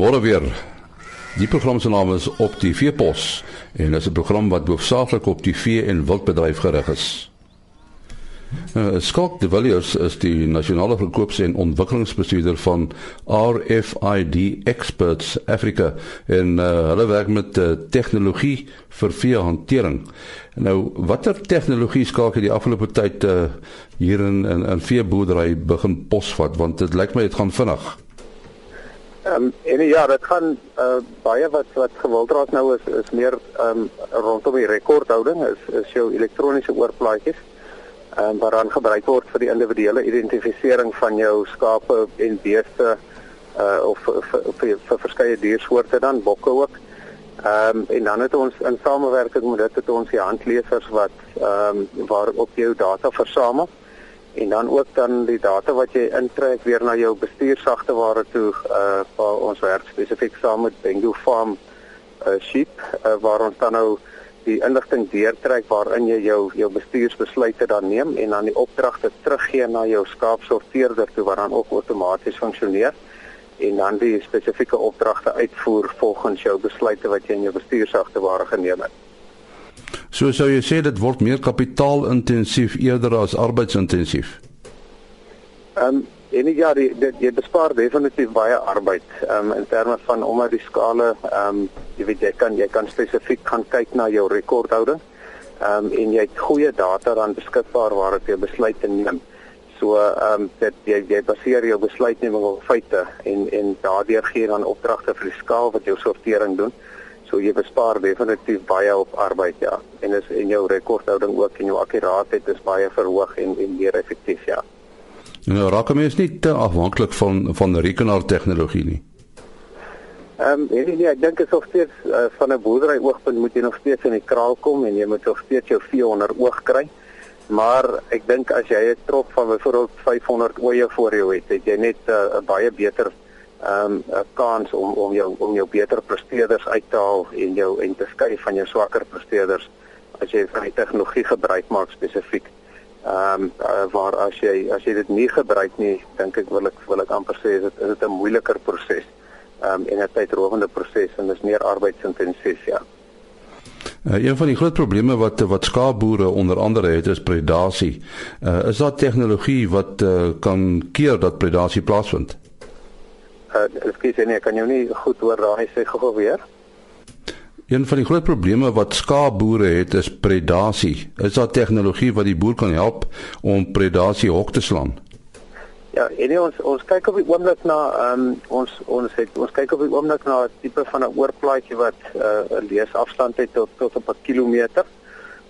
Goeiemôre weer. Die program se naam is Op die Veepos en dit is 'n program wat hoofsaaklik op vee en wildbedryf gerig is. Uh, Scott De Villiers is die nasionale verkoops- en ontwikkelingsbestuurder van RFID Experts Africa en uh, hulle werk met uh, tegnologie vir veehantering. Nou, watter tegnologie skaak jy die afgelope tyd uh, hier in in, in veeboerdery begin posvat want dit lyk my dit gaan vinnig. Ehm um, en ja, dit gaan uh, baie wat wat gewild raak nou is is meer ehm um, rondom die rekordhouding is is jou elektroniese oorplaatjies ehm um, waaraan gebruik word vir die individuele identifisering van jou skape en beeste uh of vir vir verskeie diersoorte dan bokke ook. Ehm um, en dan het ons in samewerking met dit het ons die handleesers wat ehm um, waar op jou data versamel en dan ook dan die data wat jy intrek weer na jou bestuursagteware toe uh waar ons werk spesifiek saam met Bengu Farm uh sheep uh, waar ons dan nou die inligting deurtrek waarin jy jou jou bestuursbesluite dan neem en dan die opdragte teruggee na jou skaapsorteerder toe wat dan ook outomaties funksioneer en dan die spesifieke opdragte uitvoer volgens jou besluite wat jy in jou bestuursagteware geneem het. So sou jy sê dit word meer kapitaalintensief eerder as arbeidsintensief. Ehm um, en ja, die, die, jy bespaar definitief baie arbeid ehm um, in terme van omdat die skale ehm um, jy weet jy kan jy kan spesifiek gaan kyk na jou rekordhouding. Ehm um, en jy het goeie data dan beskikbaar waarop jy besluite neem. So ehm um, dit jy jy baseer jou besluitneming op feite en en daardeur gee dan opdragte vir die skaal wat jou sortering doen. So jy bespaar definitief baie op arbeid ja. En is en jou rekordhouding ook en jou akkuraatheid is baie verhoog en en meer effektief ja. Nou raak mens nie te afhanklik van van rekenaar tegnologie nie. Ehm um, nee nee, ek dink is nog steeds uh, van 'n boerdery oogpunt moet jy nog steeds in die kraal kom en jy moet nog steeds jou vee onder oog kry. Maar ek dink as jy 'n trop van byvoorbeeld 500 oeye voor jou het, het jy net eh, 'n uh, baie beter ehm um, 'n kans om om jou om jou beter presteerders uit te haal en jou en te skei van jou swakker presteerders as jy van die tegnologie gebruik maak spesifiek. Ehm um, uh, waar as jy as jy dit nie gebruik nie, dink ek wil ek wil ek amper sê dit is dit 'n moeiliker proses. Ehm um, en 'n tydrowende proses en dis meer arbeidsintensief ja. Uh, een van die groot probleme wat wat skaapboere onder andere het is predasie. Uh, is daar tegnologie wat uh, kan keer dat predasie plaasvind? Uh, ekskuus nee, ek kan jou nie goed hoor raai sê gou weer. Een van die groot probleme wat skaapboere het is predasie. Is daar tegnologie wat die boer kan help om predasie hok te slaan? Ja, en ons ons kyk op die oomblik na ehm um, ons ons het ons kyk op die oomblik na 'n tipe van 'n oorplaatjie wat uh, 'n uh, leesafstand het tot tot op 'n kilometer.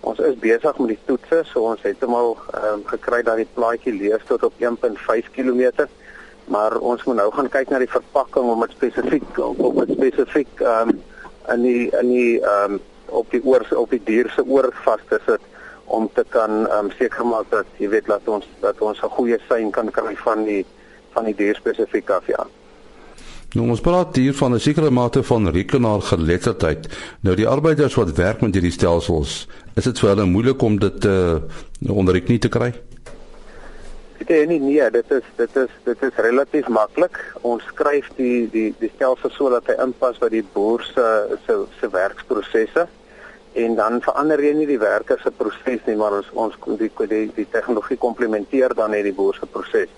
Ons is besig met die toetse, so ons het hom al ehm um, gekry dat die plaatjie lees tot op 1.5 km maar ons moet nou gaan kyk na die verpakking om dit spesifiek op dit spesifiek ehm um, in die in die ehm um, op die oor op die dier se oor vas te sit om te kan ehm um, seker maak dat jy weet dat ons dat ons 'n goeie sein kan kry van die van die dier spesifiek af ja. Nou ons praat hier van 'n sekere mate van rekenaar geletterdheid. Nou die arbeiders wat werk met hierdie stelsels, is dit vir hulle moeilik om dit uh, onder die knie te kry? Nee, nee, nee, dit is dit is dit is relatief maklik. Ons skryf die die die stelsel so dat hy inpas by die boer se se se werksprosesse en dan verander jy nie die werker se proses nie, maar ons ons die die die tegnologie komplementeer dan net die boer se proses.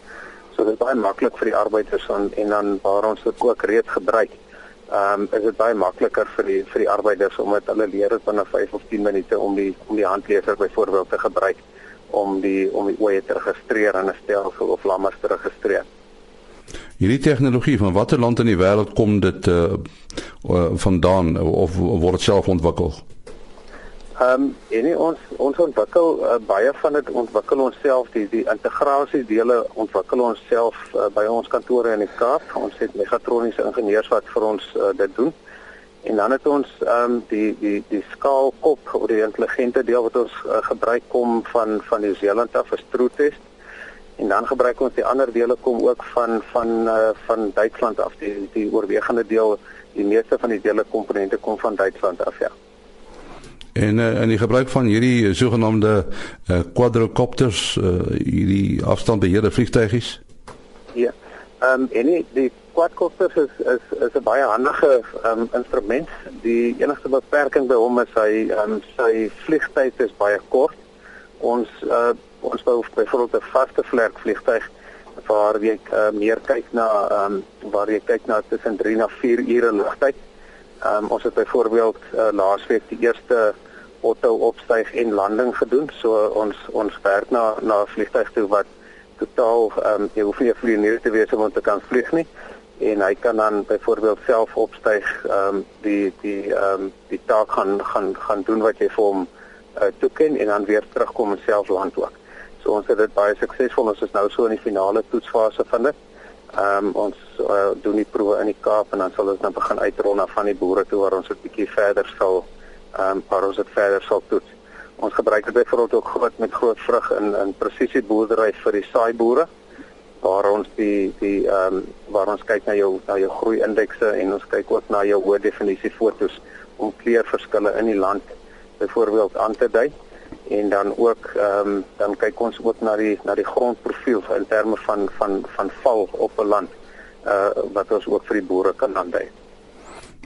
So dit is baie maklik vir die arbeiders en en dan waar ons dit ook reeds gebruik. Ehm um, is dit baie makliker vir die vir die arbeiders om dit hulle leer dit binne 5 of 10 minute om die om die handleser byvoorbeeld te gebruik om die om die oeye te registreer in 'n stelsel of lammers te registreer. Hierdie tegnologie van watter land in die wêreld kom dit uh, uh vandaan of word dit self ontwikkel? Ehm um, en ons ons ontwikkel uh, baie van dit ontwikkel ons self die die integrasie dele ontwikkel ons self uh, by ons kantore in die Kaap. Ons het megatroniese ingenieurs wat vir ons uh, dit doen. En dan het ons ehm um, die die die skaalkop of die intelligente deel wat ons uh, gebruik kom van van Nieu-Seeland af as true test. En dan gebruik ons die ander dele kom ook van van uh, van Duitsland af. Die die oorwegende deel, die meeste van die dele komponente kom van Duitsland af, ja. En uh, en die gebruik van hierdie sogenaamde uh, quadrocopters, uh, hierdie afstandbeheerde vliegtuigies? Ja. Ehm um, en die, die quadcopters is is is 'n baie handige um, instrument. Die enigste beperking by hom is hy um, sy vliegtyd is baie kort. Ons uh, ons wou byvoorbeeld 'n vaste vlerk vliegtyg waar jy uh, meer kyk na um, waar jy kyk na tussen 3 na 4 ure lugtyd. Um, ons het byvoorbeeld uh, laasweek die eerste Otto opstyg en landing gedoen. So ons ons werk na na 'n vliegtyg toe wat totaal ehm um, jy hoef nie 'n vlieënier te wees om te kan vlieg nie en hy kan dan byvoorbeeld self opstyg ehm um, die die ehm um, die taak gaan gaan gaan doen wat jy vir hom uh, toeken en dan weer terugkom en self land ook. So ons het dit baie suksesvol. Ons is nou so in die finale toetsfase van dit. Ehm um, ons uh, doen die proewe in die Kaap en dan sal ons nou begin uitrol na van die boere toe waar ons 'n bietjie verder sal ehm um, waar ons dit verder sal toets. Ons gebruik dit byvoorbeeld ook groot met groot vrug in in presisieboerdery vir die saai boere waar ons die die ehm um, waar ons kyk na jou na jou groei indekse en ons kyk ook na jou hoë definisie fotos om kleurverskille in die land byvoorbeeld aan te dui en dan ook ehm um, dan kyk ons ook na die na die grondprofiel in terme van van van val op 'n land uh wat ons ook vir die boere kan aandui.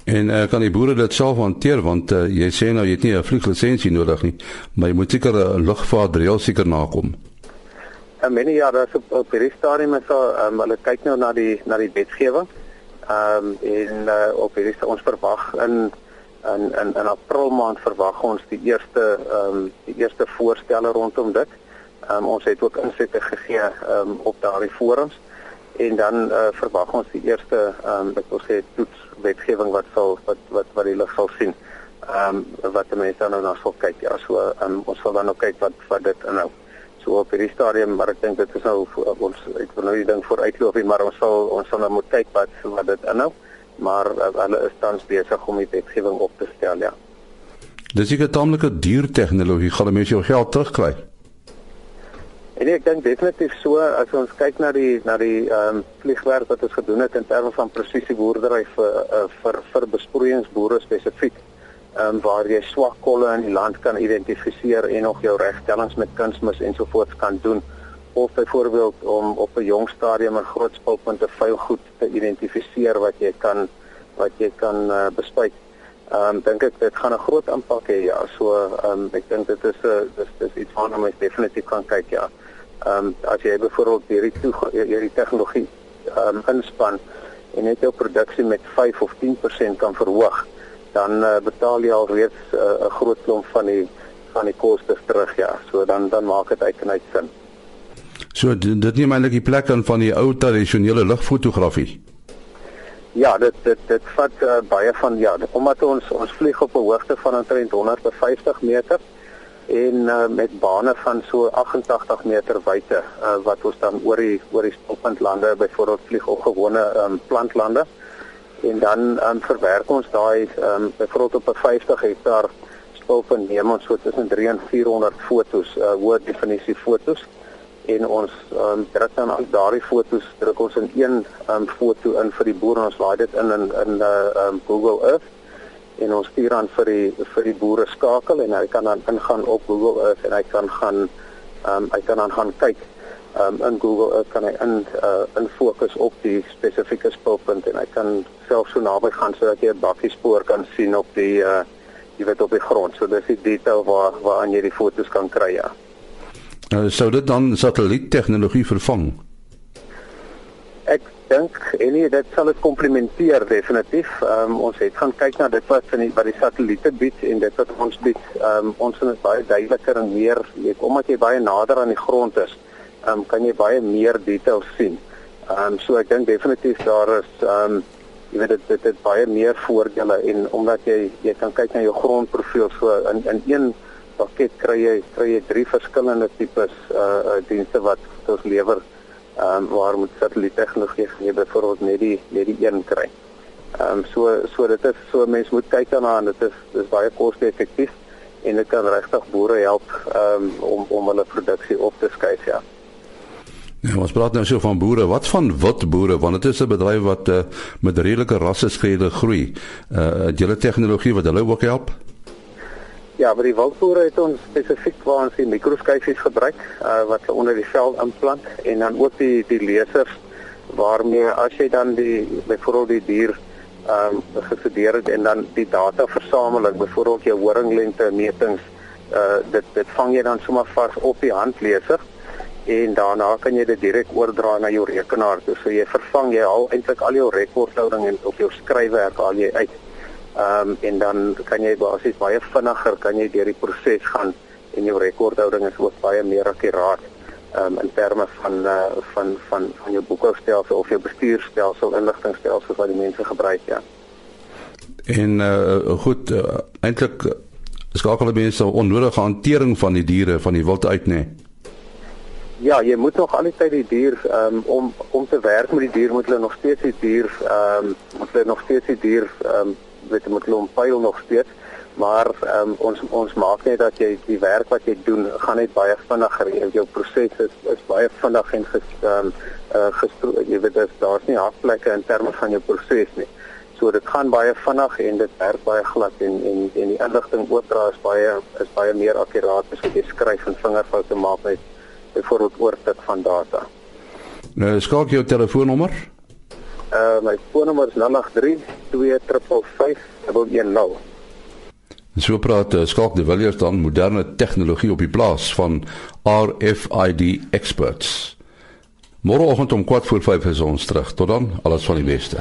En uh, kan die boere dit self hanteer want uh, jy sê nou jy het nie 'n vlieglisensie nodig nie, maar jy moet seker 'n lugvaartreël seker nakom. En menne ja, daar is op, op hierdie stadium is al um, hulle kyk nou na die na die wetgewing. Ehm um, en uh, op hierdie ons verwag in in in in April maand verwag ons die eerste ehm um, die eerste voorstelle rondom dit. Ehm um, ons het ook insette gegee ehm um, op daardie forums en dan uh, verwag ons die eerste ehm um, wat ons sê toets wetgewing wat sal wat wat wat die lig sal sien. Ehm um, wat mense nou na sal kyk. Ja, so um, ons sal dan ook kyk wat wat dit inhou. So op hierdie stadium, maar ek dink dit is nou ons ek wil nou die ding vooruitloop, maar ons sal ons sal nou moet kyk wat wat dit inhou. Maar uh, hulle is tans besig om die wetgewing op te stel, ja. Dis 'n taamlike duur tegnologie, gaan mense jou geld terugkry. En ek dink definitief so as ons kyk na die na die ehm um, vliegwerk wat ons gedoen het in terme van presisie boerdery vir uh, vir vir besproeiingsboere spesifiek. Um, waar jy swak kolle in die land kan identifiseer en nog jou regstellings met kunsmis ensovoorts kan doen of byvoorbeeld om op 'n jong stadium 'n groot spulpunte vuil goed te identifiseer wat jy kan wat jy kan uh, bespuit. Ehm um, dink ek dit gaan 'n groot impak hê ja. So ehm um, ek dink dit is 'n dis dis iets waarna mens definitief kan kyk ja ehm um, as jy byvoorbeeld hierdie hierdie tegnologie ehm um, inspan en net jou produksie met 5 of 10% kan verhoog, dan uh, betaal jy al reeds eh, 'n uh, groot klomp van die van die kostes terug ja. So dan dan maak dit uit sin. So dit neem eintlik die plek aan van die ou tradisionele lugfotografie. Ja, dit dit dit vat uh, baie van ja, omdat ons ons vlieg op 'n hoogte van omtrent 150 meter en uh, met bane van so 88 meter wyte uh, wat ons dan oor die oor die stoppuntlande byvoorbeeld vlieg op gewone um, plantlande en dan um, verwerk ons daai um, byvoorbeeld op 'n 50 hektaar stoppunt neem ons so tussen 3 en 400 fotos uh, hoë definisie fotos. En ons um, druk dan al daardie fotos druk ons in een um, foto in vir die boer en ons laai dit in in in uh, um, Google Earth. En ons stuur dan vir die vir die boere skakel en hy kan dan ingaan op Google Earth en hy kan gaan ehm um, hy kan dan gaan kyk. ehm um, in Google Earth kan hy in uh, in fokus op die spesifieke spulpunt en hy kan self so naby gaan sodat jy 'n bakkiespoor kan sien op die uh jy weet op die grond. So dis die detail waar waaraan jy die fotos kan kry ja. Uh, sou dit dan satelliettegnologie vervang? Ek dink en nee, dit sal dit komplementeer definitief. Ehm um, ons het gaan kyk na dit wat van die wat die satelliete bied en dit wat ons bied. Ehm um, ons vind dit baie duideliker en meer, jy omdat jy baie nader aan die grond is, um, kan jy baie meer details sien. Ehm um, so ek dink definitief daar is ehm um, jy weet dit dit het baie meer voordele en omdat jy jy kan kyk na jou grondprofiel so in in een pakket kry jy kry jy drie verskillende tipes uh, uh dienste wat ons lewer ehm um, waar moet satelliettegnologie gee byvoorbeeld net die net die een kry. Ehm um, so so dit is so mense moet kyk daarna en dit is dis baie koste-effektief en dit kan regtig boere help um, om om hulle produksie op te skuif ja. Ja, ons praat nou so van boere. Wat van wit boere want dit is 'n bedryf wat uh, met redelike rasseskrede groei. Uh julle tegnologie wat hulle ook help? Ja, by die wildboere het ons spesifiek waar ons die mikroskyfies gebruik uh, wat onder die vel implant en dan ook die die lasers waarmee as jy dan die byvoorbeeld die dier ehm um, gestudeer het en dan die data versameling, byvoorbeeld jou horinglengte metings, uh dit dit vang jy dan sommer vas op die handleser en daarna kan jy dit direk oordra na jou rekenaar. Dus so jy vervang jy al eintlik al jou rekordhouding en op jou skryfwerk al jy uit. Ehm um, en dan kan jy basies baie vinniger kan jy deur die proses gaan en jou rekordhouding is ook baie meer akkuraat um, in terme van uh, van van van jou boekhoudstelsel of jou bestuurstelsel inligtingstelsel wat die mense gebruik ja. En uh, goed uh, eintlik skakel mense onnodige hantering van die diere van die wild uit nê. Ja, jy moet nog altyd die dier um, om om te werk met die dier moet hulle nog steeds die dier ehm um, moet hulle nog steeds die dier ehm um, weet moet hulle ompyl nog steeds maar um, ons ons maak net dat jy die werk wat jy doen gaan net baie vinniger jou proses is is baie vinnig en ges um, uh, jy weet daar's nie afplekke in terme van jou proses nie. So dit gaan baie vinnig en dit werk baie glad en en en die inligting oordra is baie is baie meer akkuraat as wat jy skryf en vingerfoute maak met byvoorbeeld oortik van data. Nou skakel jou telefoonnommer. Uh my foonnommer is 083 255 110. En so praat uh, Skalk de Villiers dan moderne tegnologie op die plaas van RFID experts. Môreoggend om 4:45 is ons terug. Tot dan, alles van die beste.